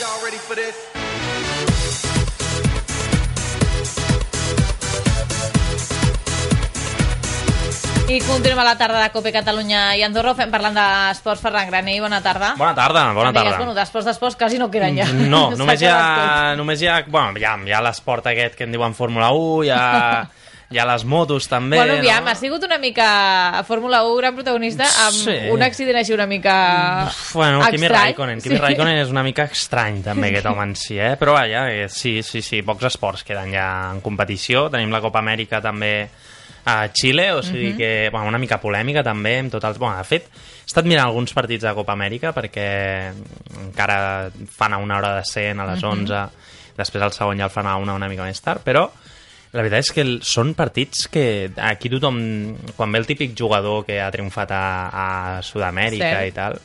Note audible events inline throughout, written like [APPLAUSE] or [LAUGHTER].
Y'all ready for this? I continuem a la tarda de Cope Catalunya i Andorra. Fem parlant d'esports. Ferran Granell, bona tarda. Bona tarda, bona deies, tarda. bueno, d'esports, d'esports, quasi no queden ja. No, [LAUGHS] només hi ha, només hi ha, bueno, hi ha, hi ha l'esport aquest que en diuen Fórmula 1, hi ha, [LAUGHS] hi ha les motos també, Bueno, aviam, no? ha sigut una mica a Fórmula 1 gran protagonista amb Sí. un accident així una mica Bueno, Kimi estrany. Raikkonen. Kimi Sí. Raikkonen és una mica estrany, també, aquest home en si, eh? Però, vaja, eh, sí, sí, sí, pocs esports queden ja en competició. Tenim la Copa Amèrica també a Xile, o sigui Mhm. que, bueno, una mica polèmica també, amb tots els... Bueno, de fet, he estat mirant alguns partits de Copa Amèrica perquè encara fan a una hora de 100, a les Mhm. 11, després el segon ja el fan a una una mica més tard, però la veritat és que el- són partits que aquí tothom, quan ve el típic jugador que ha triomfat a, a Sud-amèrica Sí. i tal,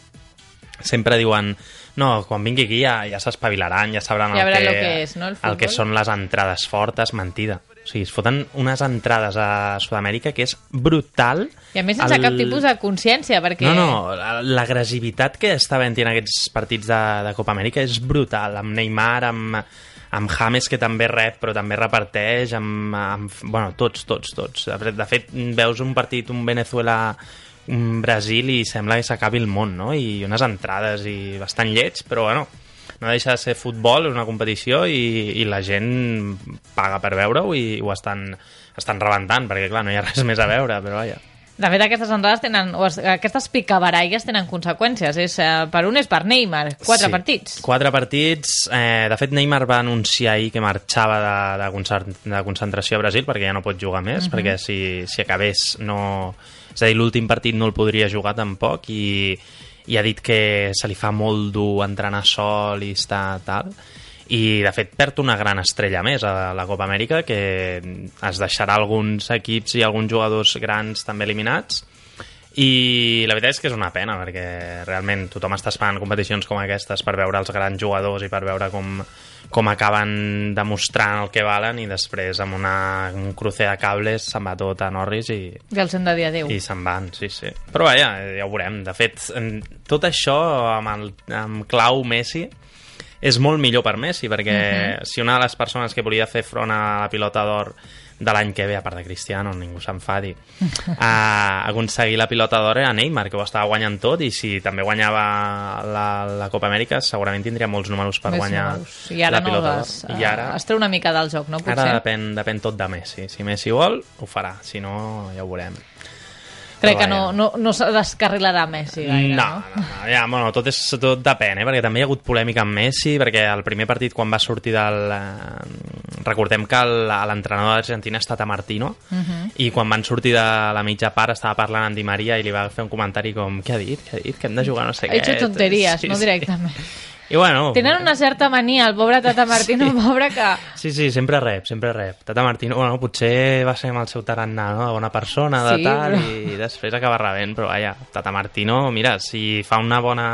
sempre diuen no, quan vingui aquí ja, ja s'espavilaran, ja sabran Ja el, que, lo que és, no, el el que futbol. són les entrades fortes, mentida. O sigui, es foten unes entrades a Sud-amèrica que és brutal. I a més sense El- cap tipus de consciència, perquè... No, no, la- l'agressivitat que està havent en aquests partits de, de Copa Amèrica és brutal, amb Neymar, amb, amb James, que també rep, però també reparteix, amb, amb bueno, tots, tots, tots. De fet, veus un partit, un Venezuela un Brasil i sembla que s'acabi el món, no? I unes entrades i bastant lleig, però bueno, no deixa de ser futbol, és una competició i, i la gent paga per veure-ho i ho estan, estan rebentant, perquè clar, no hi ha res més a veure, però vaja. De fet, aquestes entrades tenen, o es- aquestes picabaralles tenen conseqüències. És, eh, per un és per Neymar, quatre Sí, partits. Quatre partits. Eh, de fet, Neymar va anunciar ahir que marxava de, de, concert, de concentració a Brasil perquè ja no pot jugar més, Mhm. perquè si, si acabés no... És a dir, l'últim partit no el podria jugar tampoc i, i ha dit que se li fa molt dur entrenar sol i estar tal i de fet perd una gran estrella més a la Copa Amèrica que es deixarà alguns equips i alguns jugadors grans també eliminats i la veritat és que és una pena perquè realment tothom està esperant competicions com aquestes per veure els grans jugadors i per veure com, com acaben demostrant el que valen i després amb una, un cruce de cables se'n va tot a Norris i, I els hem de dir adéu. i se'n van, sí, sí. Però vaja, ja ho veurem. De fet, tot això amb, el, amb clau Messi és molt millor per Messi, perquè Mhm. si una de les persones que volia fer front a la pilota d'or de l'any que ve, a part de Cristiano, ningú s'enfadi, a aconseguir la pilota d'or era Neymar, que ho estava guanyant tot, i si també guanyava la, la Copa Amèrica, segurament tindria molts números per Més guanyar números. I ara la no pilota es, d'or. I ara, es treu una mica del joc, no? Potser. ara depèn, depèn tot de Messi. Si Messi vol, ho farà. Si no, ja ho veurem. Crec que no, no, no se descarrilarà Messi gaire, no, no? no, no, ja, bueno, tot, és, tot depèn, eh? perquè també hi ha hagut polèmica amb Messi, perquè el primer partit quan va sortir del... Eh, recordem que l'entrenador de l'Argentina ha estat a Martino, Mhm. i quan van sortir de la mitja part estava parlant amb Di Maria i li va fer un comentari com, què ha dit, què ha dit, que hem de jugar no sé Ha dit què. tonteries, Sí, no sí. I bueno... Tenen una certa mania, el pobre Tata Martino, pobre que... Sí, sí, sempre rep, sempre rep. Tata Martino, bueno, potser va ser amb el seu tarannà, no?, de bona persona, de Sí, tal, però- i després acaba rebent, però vaja, Tata Martino, mira, si fa una bona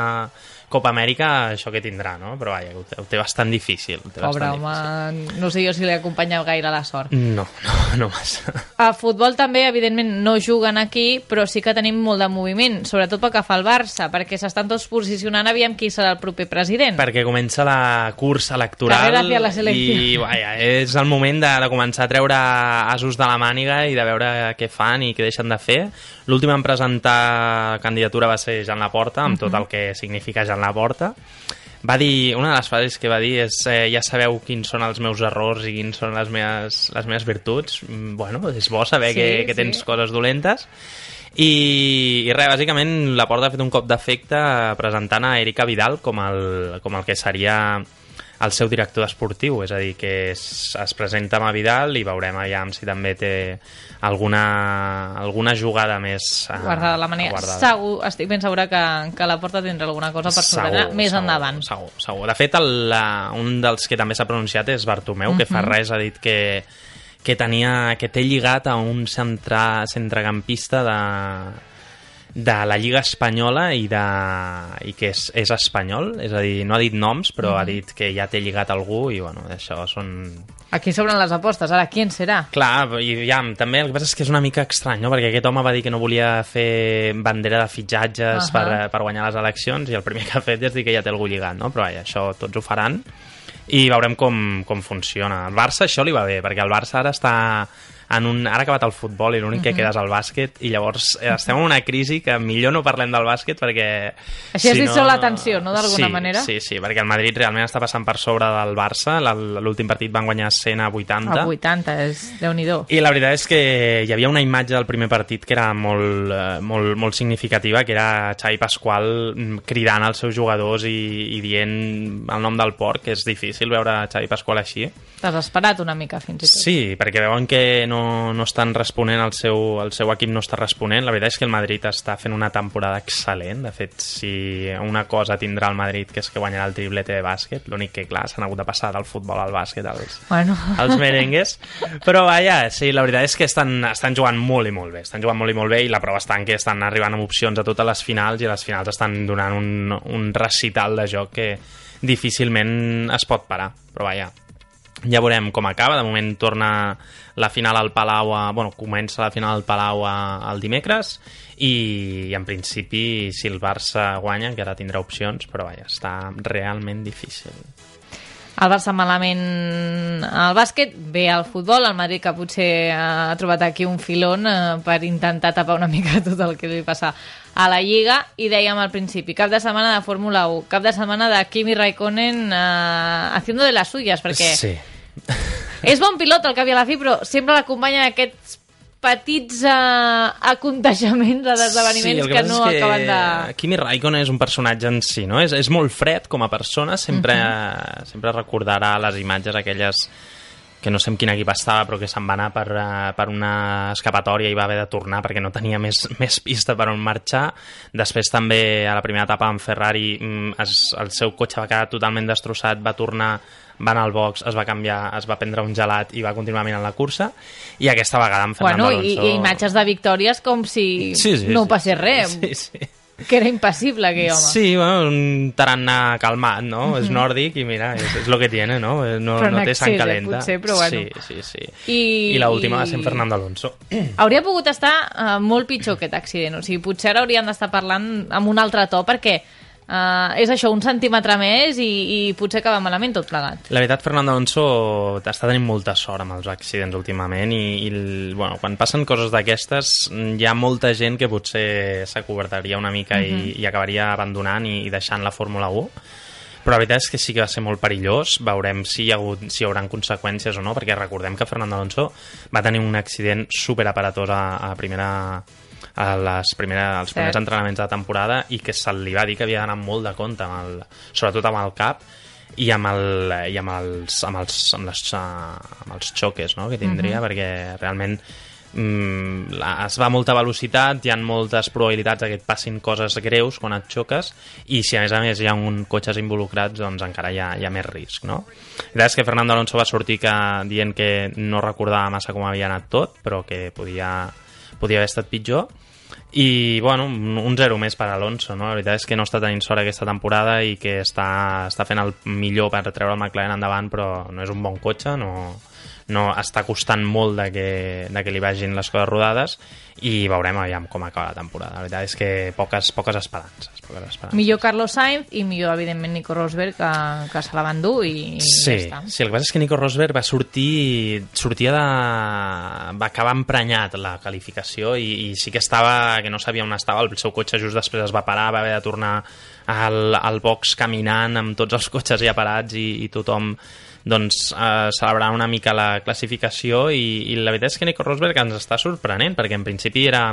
Copa Amèrica, això que tindrà, no? Però vaja, ho té, ho té bastant difícil. Ho té Pobre bastant home, no sé jo si li acompanya gaire la sort. difícil. No, no, [LAUGHS] no massa. A futbol també, evidentment, no juguen aquí, però sí que tenim molt de moviment, sobretot pel que fa al Barça, perquè s'estan tots posicionant aviam qui serà el proper president. Perquè comença la cursa electoral la i vaja, és el moment de, de començar a treure asos de la màniga i de veure què fan i què deixen de fer. L'últim en presentar candidatura va ser Jean Laporta, amb tot el que significa Jean Laporta. Va dir, una de les frases que va dir és eh, ja sabeu quins són els meus errors i quins són les meves, les meves virtuts. Mm, Bueno, és bo saber Sí, que, que sí. tens coses dolentes. I, i res, bàsicament la Porta ha fet un cop d'efecte presentant a Erika Vidal com el, com el que seria el seu director esportiu, és a dir, que es, es presenta amb a Vidal i veurem aviam si també té alguna, alguna jugada més eh, guardada la mania. guardada. Segur, estic ben segura que, que la porta tindrà alguna cosa per sorprendre més segur, endavant. Segur, segur. De fet, el, la, un dels que també s'ha pronunciat és Bartomeu, que fa Mhm. res ha dit que, que, tenia, que té lligat a un centra, centrecampista de, de la Lliga Espanyola i, de, i que és, és espanyol, és a dir, no ha dit noms, però ha dit que ja té lligat algú i, bueno, això són... Aquí s'obren les apostes. Ara, qui en serà? Clar, i ja, també el que passa és que és una mica estrany, no? perquè aquest home va dir que no volia fer bandera de fitxatges Ahà. per, eh, per guanyar les eleccions i el primer que ha fet és dir que ja té algú lligat, no? però vaja, això tots ho faran i veurem com, com funciona. Al Barça això li va bé, perquè el Barça ara està en un... Ara ha acabat el futbol i l'únic que queda és el bàsquet i llavors eh, estem en una crisi que millor no parlem del bàsquet perquè... Així es dissol la tensió, no, d'alguna sí, manera? Sí, sí, perquè el Madrid realment està passant per sobre del Barça. L'últim partit van guanyar 100 a 80. El 80, és déu nhi I la veritat és que hi havia una imatge del primer partit que era molt, eh, molt, molt significativa, que era Xavi Pasqual cridant als seus jugadors i, i dient el nom del porc, que és difícil veure Xavi Pasqual així. T'has esperat una mica, fins i tot. Sí, perquè veuen que no, no estan responent, el seu, el seu equip no està responent. La veritat és que el Madrid està fent una temporada excel·lent. De fet, si una cosa tindrà el Madrid, que és que guanyarà el triplete de bàsquet, l'únic que, clar, s'han hagut de passar del futbol al bàsquet els, Bueno. els merengues. Però vaja, sí, la veritat és que estan, estan jugant molt i molt bé. Estan jugant molt i molt bé i la prova està en que estan arribant amb opcions a totes les finals i les finals estan donant un, un recital de joc que difícilment es pot parar. Però vaja, ja veurem com acaba. De moment torna la final al Palau, a, bueno, comença la final al Palau a, el dimecres i en principi si el Barça guanya encara tindrà opcions, però vaja, està realment difícil. El Barça malament al bàsquet, bé al futbol, el Madrid que potser ha trobat aquí un filon eh, per intentar tapar una [LAUGHS] mica tot el que li passa a la Lliga i dèiem al principi, cap de setmana de Fórmula 1, cap de setmana de Kimi Raikkonen eh, haciendo de las suyas, perquè Sí. És bon pilot al cap i a la fi, però sempre l'acompanyen aquests petits eh, aconteixements d'esdeveniments el que, no passa és acaben de... Kimi Raikkonen és un personatge en si, no? És, és molt fred com a persona, sempre, Mhm. sempre recordarà les imatges aquelles que no sé en quin equip estava, però que se'n va anar per, eh, per una escapatòria i va haver de tornar perquè no tenia més, [LAUGHS] més pista per on marxar. Després també a la primera etapa amb Ferrari mm, es, el seu cotxe va quedar totalment destrossat, va tornar va anar al box, es va canviar, es va prendre un gelat i va continuar mirant la cursa i aquesta vegada amb Fernando Bueno, i, Alonso... i imatges de victòries com si Sí, sí, no sí. passés res, Sí, sí. Que era impassible aquell home. Sí, bueno, un tarannà calmat, no? És nòrdic i mira, és, és lo que tiene, no? No, Però no té sang eh, calenta. potser, però bueno. Sí, sí, sí. I- I l'última va ser en Fernando Alonso. Hauria pogut estar uh, molt pitjor aquest accident, o sigui, potser ara hauríem d'estar parlant amb un altre to, perquè uh, és això, un centímetre més i, i potser acaba malament tot plegat. La veritat, Fernando Alonso està tenint molta sort amb els accidents últimament i, i bueno, quan passen coses d'aquestes hi ha molta gent que potser s'acobertaria una mica i, i acabaria abandonant i, i deixant la Fórmula 1 però la veritat és que sí que va ser molt perillós. Veurem si hi, ha hagut, si hi haurà conseqüències o no perquè recordem que Fernando Alonso va tenir un accident superaparatós a, a primera a les primera, als Cert. primers entrenaments de temporada i que se li va dir que havia d'anar molt de compte amb el, sobretot amb el cap i amb, el, i amb els, amb els, amb les, amb els xoques no? que tindria, perquè realment mm, la- es va a molta velocitat, hi ha moltes probabilitats que et passin coses greus quan et xoques i si a més a més hi ha un cotxes involucrats doncs encara hi ha, hi ha més risc no? la és que Fernando Alonso va sortir que, dient que no recordava massa com havia anat tot però que podia, podia haver estat pitjor i, bueno, un zero més per Alonso, no? La veritat és que no està tenint sort aquesta temporada i que està, està fent el millor per treure el McLaren endavant, però no és un bon cotxe, no, no està costant molt de que, de que li vagin les coses rodades i veurem aviam com acaba la temporada. La veritat és que poques, poques esperances. Poques esperances. Millor Carlos Sainz i millor, evidentment, Nico Rosberg, que, que se la van dur i Sí, ja està. sí, el que passa és que Nico Rosberg va sortir sortia de... va acabar emprenyat la qualificació i, i sí que estava, que no sabia on estava el seu cotxe just després es va parar, va haver de tornar al, al box caminant amb tots els cotxes ja parats i, i tothom doncs eh, celebrar una mica la classificació i, i la veritat és que Nico Rosberg ens està sorprenent perquè en principi era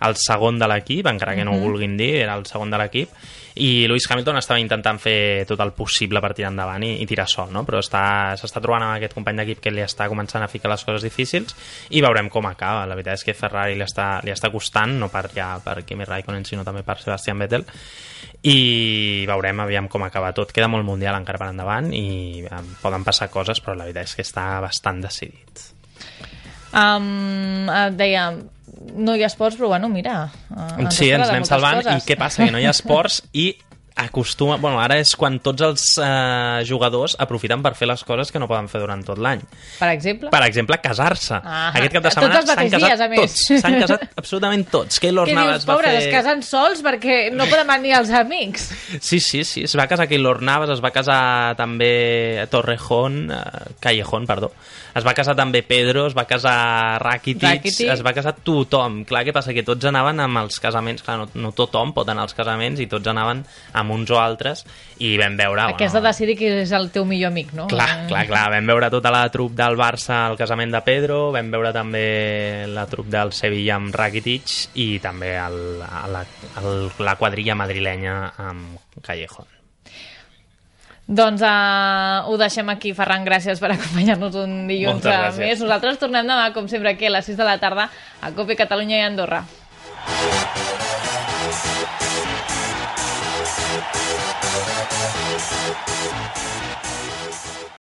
el segon de l'equip, encara que no ho vulguin dir, era el segon de l'equip, i Lewis Hamilton estava intentant fer tot el possible per tirar endavant i, i tirar sol, no? però està- s'està trobant amb aquest company d'equip que li està començant a ficar les coses difícils i veurem com acaba. La veritat és que Ferrari li està, li està costant, no per ja per Kimi Raikkonen, sinó també per Sebastian Vettel, i veurem aviam com acaba tot. Queda molt mundial encara per endavant i poden passar coses, però la veritat és que està bastant decidit. Um, deia, no hi ha esports, però bueno, mira... eh, Sí, espera ens anem salvant. coses. I què passa? Que no hi ha esports i acostuma... Bueno, ara és quan tots els eh, jugadors aprofiten per fer les coses que no poden fer durant tot l'any. Per exemple? Per exemple, casar-se. Ah, Aquest cap de setmana s'han casat dies, tots. S'han casat absolutament tots. Keylor Què Navas dius, va pobres, fer... es casen sols perquè no poden venir els amics. Sí, sí, sí, es va casar Keylor Navas, es va casar també Torrejón, eh, Callejón, perdó. Es va casar també Pedro, es va casar Rakitic, Rakitic. es va casar tothom. Clar, què passa? Que tots anaven amb els casaments, clar, no, no tothom pot anar als casaments i tots anaven amb uns o altres i vam veure... Aquí has de decidir qui és el teu millor amic, no? Clar, clar, clar. Vam veure tota la trup del Barça al casament de Pedro, vam veure també la trup del Sevilla amb Rakitic i també el, la, el, la quadrilla madrilenya amb Callejón. Doncs uh, ho deixem aquí, Ferran, gràcies per acompanyar-nos un dilluns a més. Nosaltres tornem demà, com sempre, aquí a les 6 de la tarda a Copi Catalunya i Andorra.